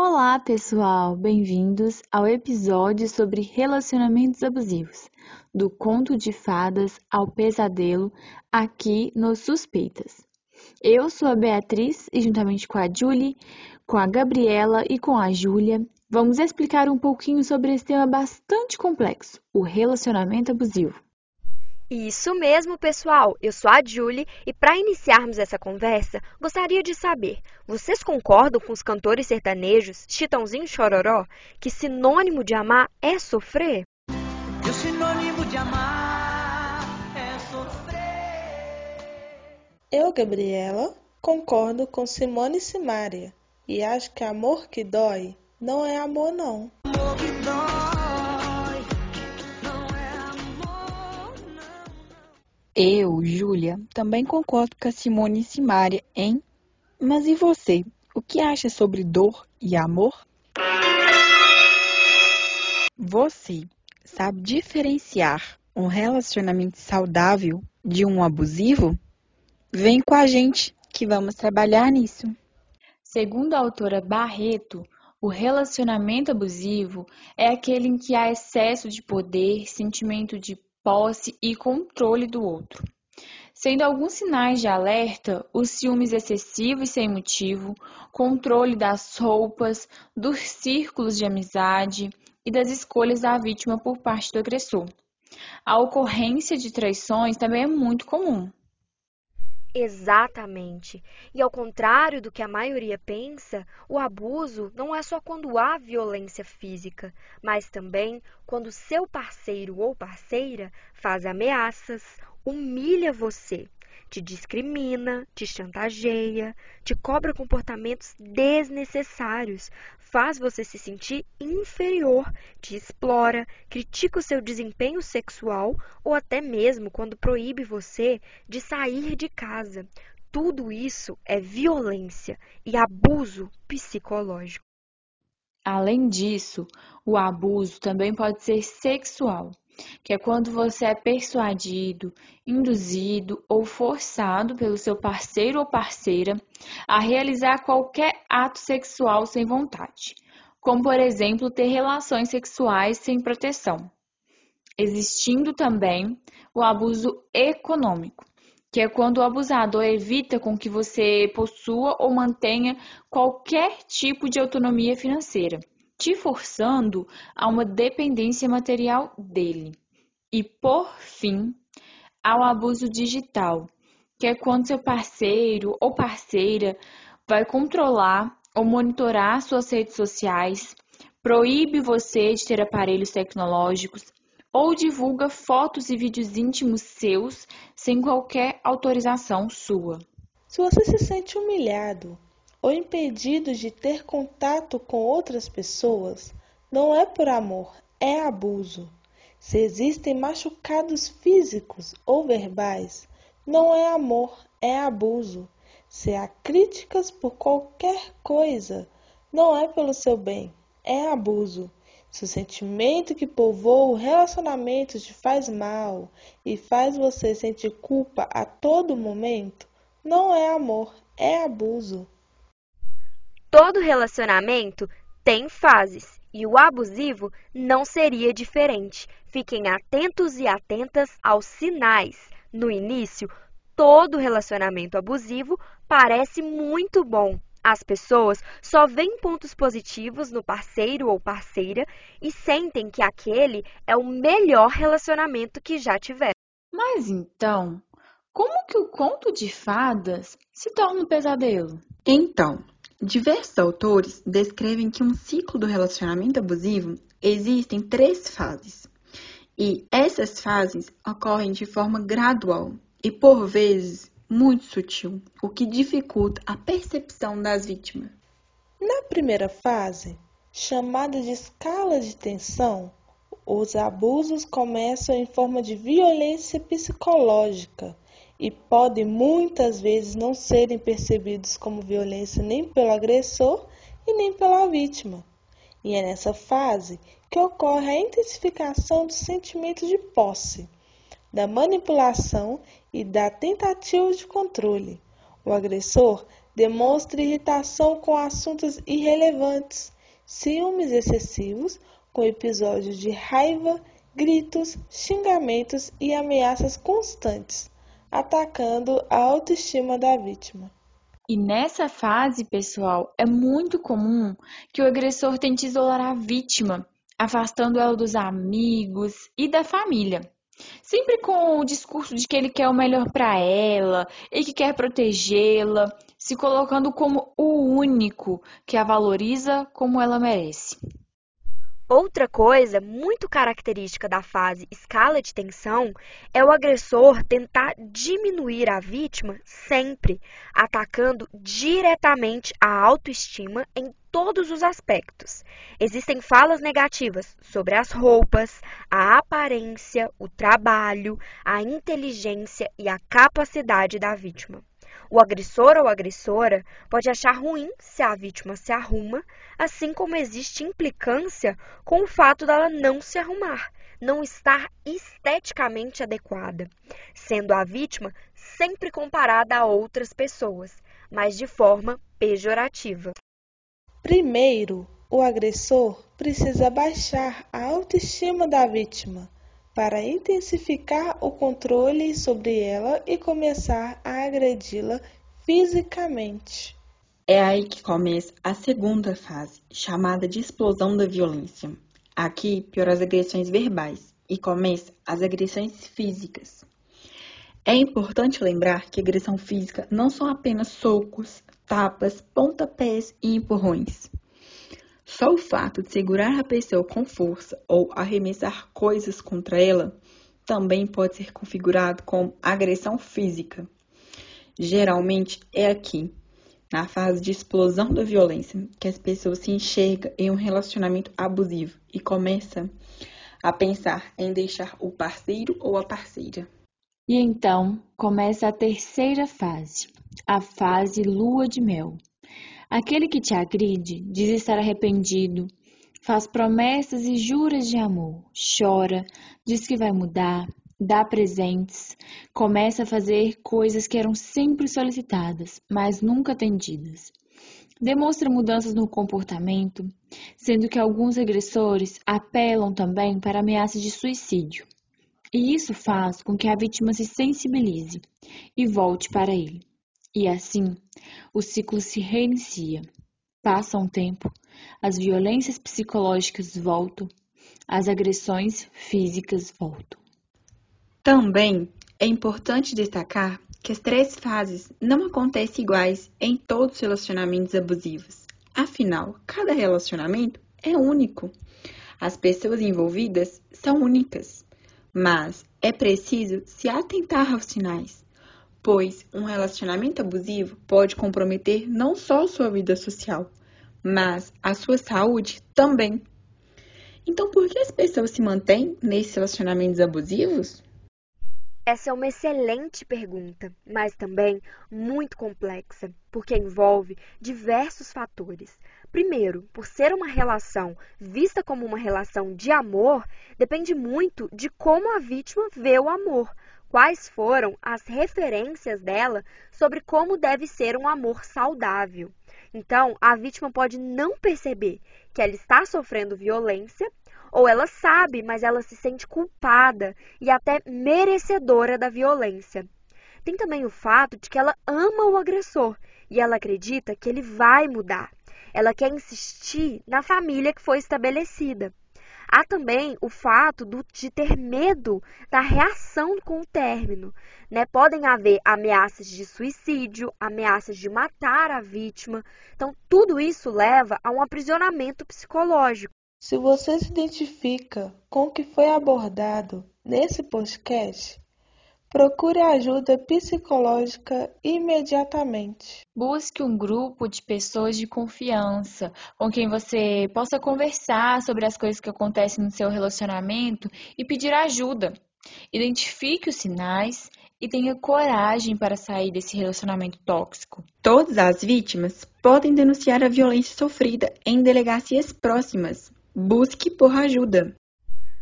Olá, pessoal! Bem-vindos ao episódio sobre relacionamentos abusivos, do conto de fadas ao pesadelo, aqui nos Suspeitas. Eu sou a Beatriz e, juntamente com a Julie, com a Gabriela e com a Júlia, vamos explicar um pouquinho sobre esse tema bastante complexo: o relacionamento abusivo. Isso mesmo, pessoal. Eu sou a Julie e para iniciarmos essa conversa, gostaria de saber: vocês concordam com os cantores sertanejos Chitãozinho e Chororó que sinônimo de amar é sofrer? E o sinônimo de amar é sofrer. Eu, Gabriela, concordo com Simone e Simária e acho que amor que dói não é amor não. Eu, Júlia, também concordo com a Simone e Simária, hein? Mas e você? O que acha sobre dor e amor? Você sabe diferenciar um relacionamento saudável de um abusivo? Vem com a gente que vamos trabalhar nisso. Segundo a autora Barreto, o relacionamento abusivo é aquele em que há excesso de poder, sentimento de posse e controle do outro. Sendo alguns sinais de alerta os ciúmes excessivos sem motivo, controle das roupas, dos círculos de amizade e das escolhas da vítima por parte do agressor. A ocorrência de traições também é muito comum. Exatamente. E ao contrário do que a maioria pensa, o abuso não é só quando há violência física, mas também quando seu parceiro ou parceira faz ameaças, humilha você, te discrimina, te chantageia, te cobra comportamentos desnecessários, faz você se sentir inferior, te explora, critica o seu desempenho sexual ou até mesmo quando proíbe você de sair de casa. Tudo isso é violência e abuso psicológico. Além disso, o abuso também pode ser sexual, que é quando você é persuadido, induzido ou forçado pelo seu parceiro ou parceira a realizar qualquer ato sexual sem vontade, como por exemplo ter relações sexuais sem proteção. Existindo também o abuso econômico, que é quando o abusador evita com que você possua ou mantenha qualquer tipo de autonomia financeira, te forçando a uma dependência material dele. E por fim, ao abuso digital, que é quando seu parceiro ou parceira vai controlar ou monitorar suas redes sociais, proíbe você de ter aparelhos tecnológicos ou divulga fotos e vídeos íntimos seus sem qualquer autorização sua. Se você se sente humilhado ou impedido de ter contato com outras pessoas, não é por amor, é abuso. Se existem machucados físicos ou verbais, não é amor, é abuso. Se há críticas por qualquer coisa, não é pelo seu bem, é abuso. Se o sentimento que povoa o relacionamento te faz mal e faz você sentir culpa a todo momento, não é amor, é abuso. Todo relacionamento tem fases e o abusivo não seria diferente. Fiquem atentos e atentas aos sinais. No início, todo relacionamento abusivo parece muito bom. As pessoas só veem pontos positivos no parceiro ou parceira e sentem que aquele é o melhor relacionamento que já tiveram. Mas então, como que o conto de fadas se torna um pesadelo? Então, diversos autores descrevem que um ciclo do relacionamento abusivo existem três fases. E essas fases ocorrem de forma gradual e, por vezes, muito sutil, o que dificulta a percepção das vítimas. Na primeira fase, chamada de escala de tensão, os abusos começam em forma de violência psicológica e podem muitas vezes não serem percebidos como violência nem pelo agressor e nem pela vítima. E é nessa fase que ocorre a intensificação do sentimento de posse, da manipulação e da tentativa de controle. O agressor Demonstre irritação com assuntos irrelevantes, ciúmes excessivos, com episódios de raiva, gritos, xingamentos e ameaças constantes, atacando a autoestima da vítima. E nessa fase, pessoal, é muito comum que o agressor tente isolar a vítima, afastando ela dos amigos e da família. Sempre com o discurso de que ele quer o melhor para ela e que quer protegê-la, se colocando como o único que a valoriza como ela merece. Outra coisa muito característica da fase escala de tensão é o agressor tentar diminuir a vítima sempre, atacando diretamente a autoestima em todos os aspectos. Existem falas negativas sobre as roupas, a aparência, o trabalho, a inteligência e a capacidade da vítima. O agressor ou agressora pode achar ruim se a vítima se arruma, assim como existe implicância com o fato dela não se arrumar, não estar esteticamente adequada, sendo a vítima sempre comparada a outras pessoas, mas de forma pejorativa. Primeiro, o agressor precisa baixar a autoestima da vítima para intensificar o controle sobre ela e começar a agredi-la fisicamente. É aí que começa a segunda fase, chamada de explosão da violência. Aqui pioram as agressões verbais e começa as agressões físicas. É importante lembrar que agressão física não são apenas socos, tapas, pontapés e empurrões. Só o fato de segurar a pessoa com força ou arremessar coisas contra ela também pode ser configurado como agressão física. Geralmente é aqui, na fase de explosão da violência, que as pessoas se enxergam em um relacionamento abusivo e começam a pensar em deixar o parceiro ou a parceira. E então começa a terceira fase, a fase lua de mel. Aquele que te agride diz estar arrependido, faz promessas e juras de amor, chora, diz que vai mudar, dá presentes, começa a fazer coisas que eram sempre solicitadas, mas nunca atendidas. Demonstra mudanças no comportamento, sendo que alguns agressores apelam também para ameaças de suicídio. E isso faz com que a vítima se sensibilize e volte para ele. E assim, o ciclo se reinicia. Passa um tempo, as violências psicológicas voltam, as agressões físicas voltam. Também é importante destacar que as três fases não acontecem iguais em todos os relacionamentos abusivos. Afinal, cada relacionamento é único. As pessoas envolvidas são únicas. Mas é preciso se atentar aos sinais, pois um relacionamento abusivo pode comprometer não só sua vida social, mas a sua saúde também. Então, por que as pessoas se mantêm nesses relacionamentos abusivos? Essa é uma excelente pergunta, mas também muito complexa, porque envolve diversos fatores. Primeiro, por ser uma relação vista como uma relação de amor, depende muito de como a vítima vê o amor, quais foram as referências dela sobre como deve ser um amor saudável. Então, a vítima pode não perceber que ela está sofrendo violência ou ela sabe, mas ela se sente culpada e até merecedora da violência. Tem também o fato de que ela ama o agressor e ela acredita que ele vai mudar. Ela quer insistir na família que foi estabelecida. Há também o fato do, de ter medo da reação com o término. Né? Podem haver ameaças de suicídio, ameaças de matar a vítima. Então, tudo isso leva a um aprisionamento psicológico. Se você se identifica com o que foi abordado nesse podcast, procure ajuda psicológica imediatamente. Busque um grupo de pessoas de confiança com quem você possa conversar sobre as coisas que acontecem no seu relacionamento e pedir ajuda. Identifique os sinais e tenha coragem para sair desse relacionamento tóxico. Todas as vítimas podem denunciar a violência sofrida em delegacias próximas. Busque por ajuda.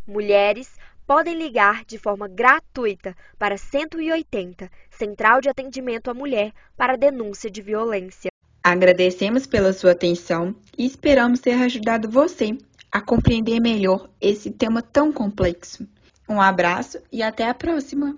Mulheres podem ligar de forma gratuita para 180, Central de Atendimento à Mulher, para denúncia de violência. Agradecemos pela sua atenção e esperamos ter ajudado você a compreender melhor esse tema tão complexo. Um abraço e até a próxima!